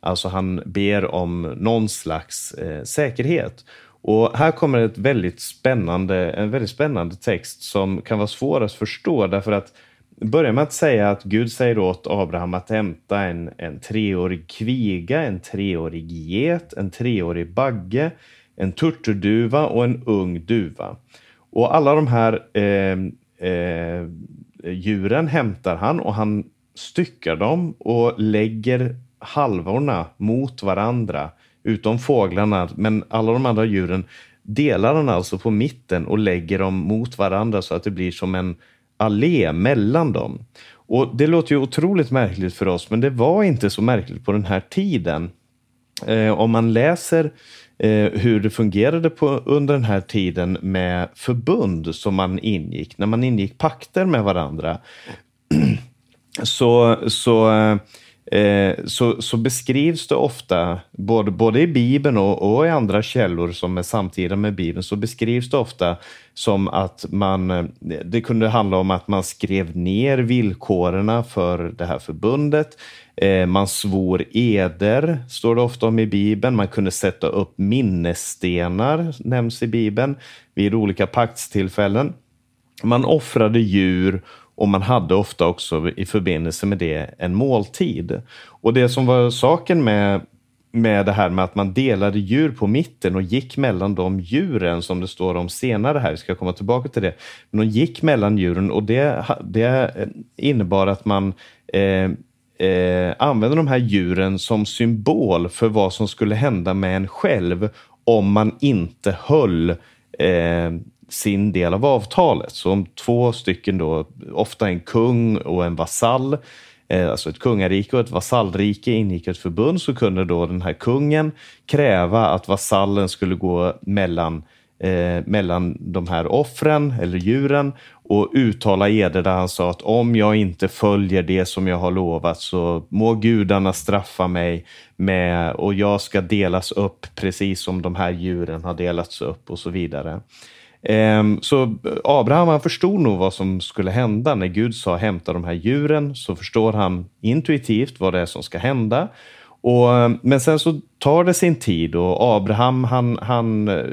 Alltså han ber om någon slags eh, säkerhet. Och här kommer ett väldigt spännande, en väldigt spännande text som kan vara svår att förstå därför att börjar med att säga att Gud säger åt Abraham att hämta en, en treårig kviga, en treårig get, en treårig bagge, en turturduva och en ung duva. Och alla de här eh, eh, djuren hämtar han och han styckar dem och lägger halvorna mot varandra, utom fåglarna, men alla de andra djuren delar han alltså på mitten och lägger dem mot varandra så att det blir som en allé mellan dem. Och Det låter ju otroligt märkligt för oss, men det var inte så märkligt på den här tiden. Eh, om man läser eh, Eh, hur det fungerade på, under den här tiden med förbund som man ingick, när man ingick pakter med varandra, så, så eh, så, så, beskrivs det ofta, både, både i Bibeln och, och, i andra källor som är samtida med Bibeln, så beskrivs det ofta som att man, det kunde handla om att man skrev ner villkoren för det här förbundet. Eh, man svor eder, står det ofta om i Bibeln. Man kunde sätta upp minnesstenar, nämns i Bibeln, vid olika paktstillfällen. Man offrade djur och man hade ofta också i förbindelse med det en måltid. Och det som var saken med, med det här med att man delade djur på mitten och gick mellan de djuren som det står om senare här, vi ska komma tillbaka till det. Men de gick mellan djuren och det, det innebar att man eh, eh, använde de här djuren som symbol för vad som skulle hända med en själv om man inte höll eh, sin del av avtalet. Så om två stycken då, ofta en kung och en vasall, eh, alltså ett kungarike och ett vasallrike ingick ett förbund så kunde då den här kungen kräva att vasallen skulle gå mellan eh, mellan de här offren eller djuren och uttala eder där han sa att om jag inte följer det som jag har lovat så må gudarna straffa mig med och jag ska delas upp precis som de här djuren har delats upp och så vidare. Ehm, så Abraham han förstod nog vad som skulle hända när Gud sa hämta de här djuren så förstår han intuitivt vad det är som ska hända. Och, eh, men sen så tar det sin tid och Abraham han, han eh,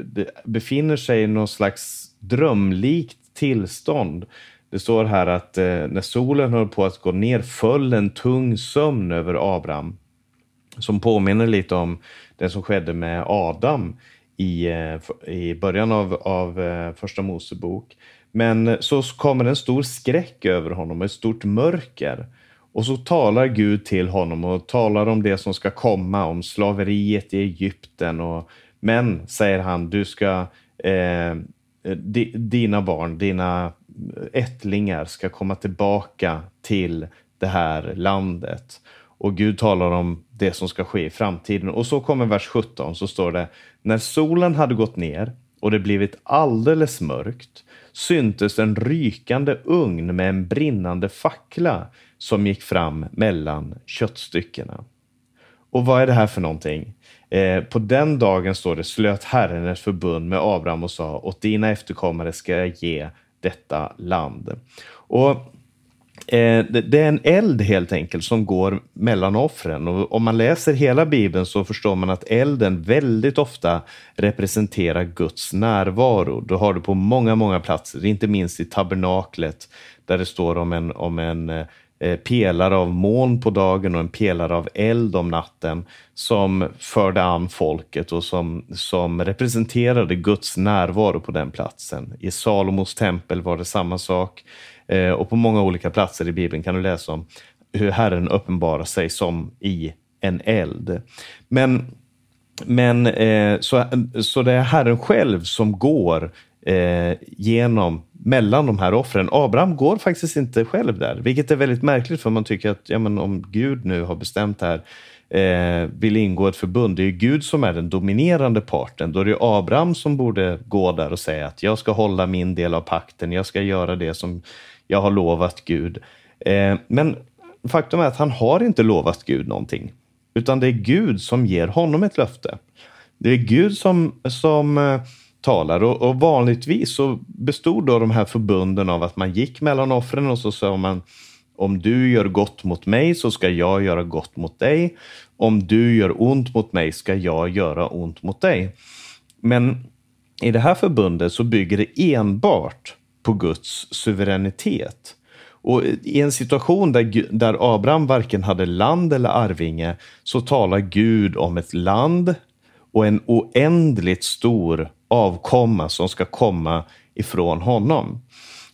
befinner sig i någon slags drömlikt tillstånd. Det står här att eh, när solen höll på att gå ner föll en tung sömn över Abraham. Som påminner lite om det som skedde med Adam i, eh, i början av, av eh, första Mosebok. Men så kommer en stor skräck över honom, ett stort mörker. Och så talar Gud till honom och talar om det som ska komma, om slaveriet i Egypten. Och, men, säger han, du ska, eh, di, dina barn, dina ättlingar ska komma tillbaka till det här landet. Och Gud talar om det som ska ske i framtiden. Och så kommer vers 17, så står det, när solen hade gått ner och det blivit alldeles mörkt syntes en rykande ugn med en brinnande fackla som gick fram mellan köttstyckena. Och vad är det här för någonting? Eh, på den dagen står det slöt Herren ett förbund med Abraham och sa åt dina efterkommare ska jag ge detta land. Och Eh, det är en eld helt enkelt som går mellan offren. Och om man läser hela Bibeln så förstår man att elden väldigt ofta representerar Guds närvaro. Du har det på många, många platser, inte minst i tabernaklet, där det står om en, om en eh, pelare av moln på dagen och en pelare av eld om natten som förde an folket och som, som representerade Guds närvaro på den platsen. I Salomos tempel var det samma sak eh, och på många olika platser i Bibeln kan du läsa om hur Herren uppenbarar sig som i en eld. Men, men eh, så, så det är Herren själv som går eh, genom mellan de här offren. Abraham går faktiskt inte själv där, vilket är väldigt märkligt för man tycker att ja, men om Gud nu har bestämt det här eh, vill ingå ett förbund. Det är Gud som är den dominerande parten. Då är det Abraham som borde gå där och säga att jag ska hålla min del av pakten. Jag ska göra det som jag har lovat Gud. Eh, men faktum är att han har inte lovat Gud någonting, utan det är Gud som ger honom ett löfte. Det är Gud som, som eh, talar. Och, och, vanligtvis så bestod då de här förbunden av att man gick mellan offren och så sa man om du gör gott mot mig så ska jag göra gott mot dig. Om du gör ont mot mig ska jag göra ont mot dig. Men i det här förbundet så bygger det enbart på Guds suveränitet. Och i en situation där, där Abraham varken hade land eller arvinge så talar Gud om ett land och en oändligt stor avkomma som ska komma ifrån honom.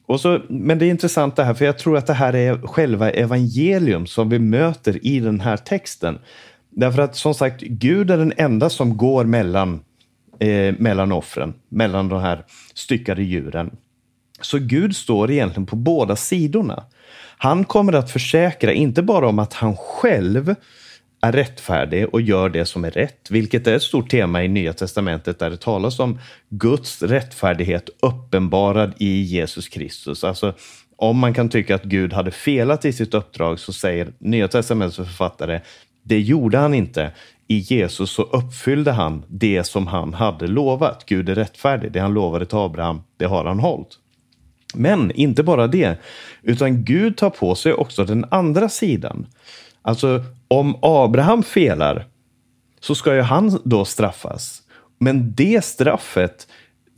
Och så, men det är intressant det här, för jag tror att det här är själva evangelium som vi möter i den här texten. Därför att som sagt, Gud är den enda som går mellan, eh, mellan offren, mellan de här styckade djuren. Så Gud står egentligen på båda sidorna. Han kommer att försäkra, inte bara om att han själv är rättfärdig och gör det som är rätt, vilket är ett stort tema i Nya Testamentet där det talas om Guds rättfärdighet uppenbarad i Jesus Kristus. Alltså, om man kan tycka att Gud hade felat i sitt uppdrag så säger Nya Testamentets författare, det gjorde han inte. I Jesus så uppfyllde han det som han hade lovat. Gud är rättfärdig. Det han lovade till Abraham, det har han hållit. Men inte bara det, utan Gud tar på sig också den andra sidan. Alltså om Abraham felar så ska ju han då straffas. Men det straffet,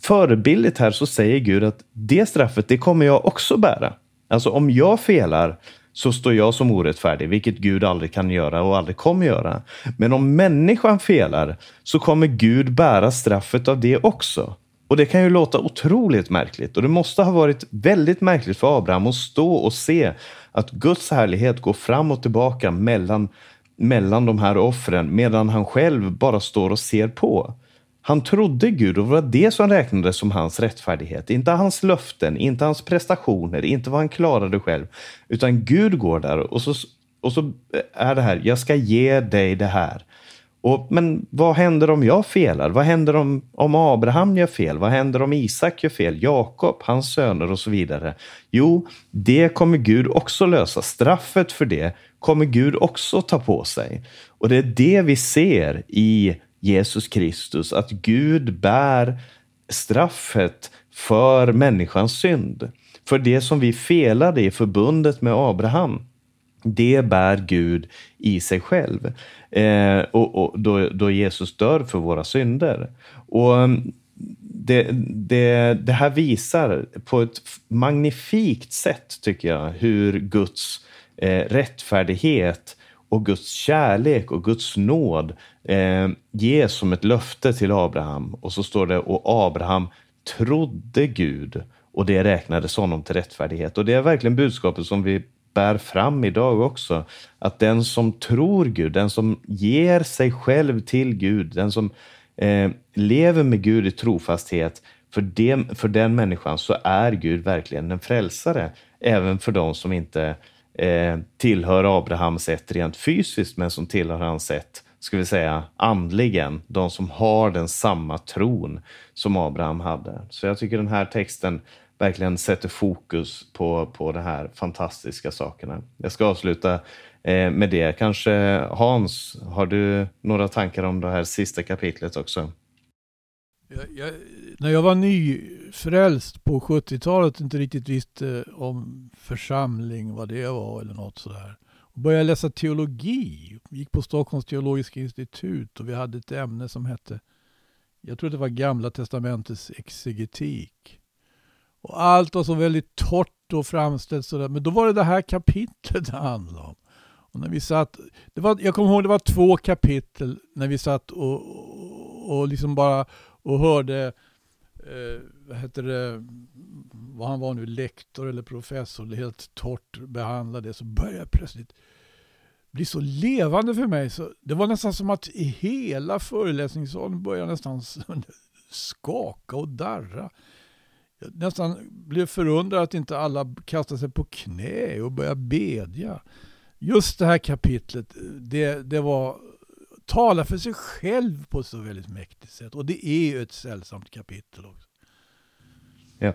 förebildligt här så säger Gud att det straffet, det kommer jag också bära. Alltså om jag felar så står jag som orättfärdig, vilket Gud aldrig kan göra och aldrig kommer göra. Men om människan felar så kommer Gud bära straffet av det också. Och det kan ju låta otroligt märkligt och det måste ha varit väldigt märkligt för Abraham att stå och se att Guds härlighet går fram och tillbaka mellan, mellan de här offren medan han själv bara står och ser på. Han trodde Gud och det var det som räknades som hans rättfärdighet. Inte hans löften, inte hans prestationer, inte vad han klarade själv. Utan Gud går där och så, och så är det här, jag ska ge dig det här. Och, men vad händer om jag felar? Vad händer om, om Abraham gör fel? Vad händer om Isak gör fel? Jakob, hans söner och så vidare. Jo, det kommer Gud också lösa. Straffet för det kommer Gud också ta på sig. Och det är det vi ser i Jesus Kristus, att Gud bär straffet för människans synd. För det som vi felade i förbundet med Abraham, det bär Gud i sig själv. Eh, och, och då, då, Jesus dör för våra synder. Och mm, det, det, det, här visar på ett magnifikt sätt, tycker jag, hur Guds eh, rättfärdighet och Guds kärlek och Guds nåd eh, ges som ett löfte till Abraham. Och så står det, och Abraham trodde Gud och det räknades honom till rättfärdighet. Och det är verkligen budskapet som vi bär fram idag också. Att den som tror Gud, den som ger sig själv till Gud, den som eh, lever med Gud i trofasthet, för, det, för den människan så är Gud verkligen en frälsare. Även för de som inte eh, tillhör Abrahams sätt rent fysiskt, men som tillhör hans sätt ska vi säga, andligen. De som har den samma tron som Abraham hade. Så jag tycker den här texten verkligen sätter fokus på, på de här fantastiska sakerna. Jag ska avsluta eh, med det. Kanske Hans, har du några tankar om det här sista kapitlet också? Jag, jag, när jag var nyfrälst på 70-talet inte riktigt visste eh, om församling, vad det var eller något sådär. Och började läsa teologi, gick på Stockholms teologiska institut och vi hade ett ämne som hette, jag tror det var Gamla Testamentets exegetik. Och allt var så väldigt torrt och framställt sådär. Men då var det det här kapitlet det handlade om. Och när vi satt, det var, jag kommer ihåg det var två kapitel när vi satt och, och, och liksom bara och hörde eh, vad heter det, vad han var nu, lektor eller professor, helt torrt behandla det, så började jag plötsligt bli så levande för mig. Så det var nästan som att i hela föreläsningssalen började nästan skaka och darra. Jag nästan blev förundrad att inte alla kastade sig på knä och började bedja. Just det här kapitlet, det, det var tala för sig själv på ett så väldigt mäktigt sätt. Och det är ju ett sällsamt kapitel också. Ja,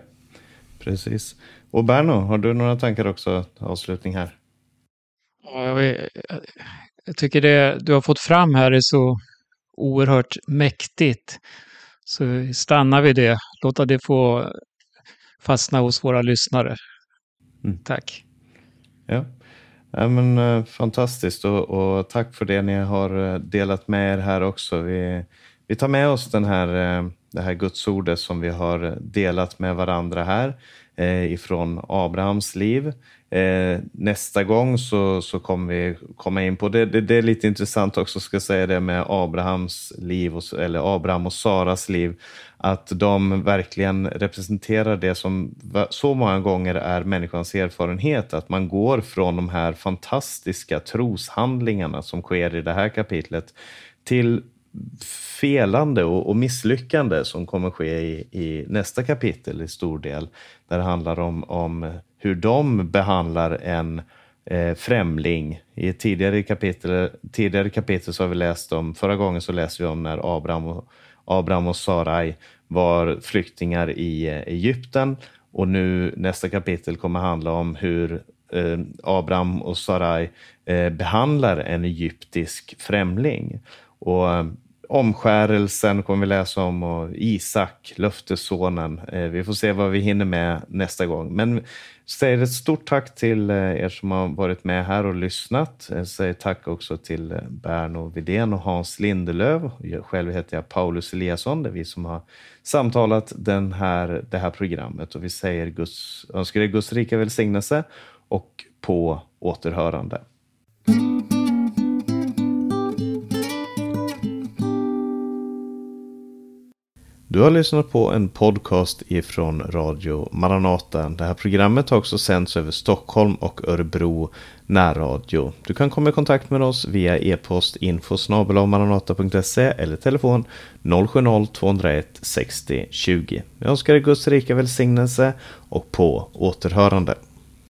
precis. Och Berno, har du några tankar också? Avslutning här. Ja, jag, jag tycker det du har fått fram här är så oerhört mäktigt. Så stannar vi det. Låta det få fastna hos våra lyssnare. Mm. Tack. Ja. ja men, eh, fantastiskt och, och, tack för det ni har eh, delat med er här också. Vi, vi tar med oss den här, eh, det här gudsordet som vi har delat med varandra här ifrån Abrahams liv. Eh, nästa gång så, så kommer vi komma in på det. det. det. är lite intressant också, ska säga det med Abrahams liv, och, eller Abraham och Saras liv, att de verkligen representerar det som så många gånger är människans erfarenhet, att man går från de här fantastiska troshandlingarna som sker i det här kapitlet till felande och, och misslyckande som kommer ske i, i, nästa kapitel i stor del, där det handlar om, om hur de behandlar en eh, främling. I ett tidigare kapitel, tidigare kapitel så har vi läst om, förra gången så läste vi om när Abraham och, Abraham och Sarai var flyktingar i eh, Egypten och nu nästa kapitel kommer handla om hur eh, Abraham och Sarai eh, behandlar en egyptisk främling. Och eh, omskärelsen kommer vi läsa om och Isak, löftessonen. Eh, vi får se vad vi hinner med nästa gång. Men säger ett stort tack till eh, er som har varit med här och lyssnat. Jag säger tack också till Berno Vidén och Hans Lindelöv. Själv heter jag Paulus Eliasson. Det är vi som har samtalat den här, det här programmet och vi säger Guds, önskar er Guds rika välsignelse och på återhörande. Du har lyssnat på en podcast ifrån Radio Maranata. Det här programmet har också sänds över Stockholm och Örebro närradio. Du kan komma i kontakt med oss via e-post info eller telefon 070-201 60 20. Jag önskar dig Guds rika välsignelse och på återhörande.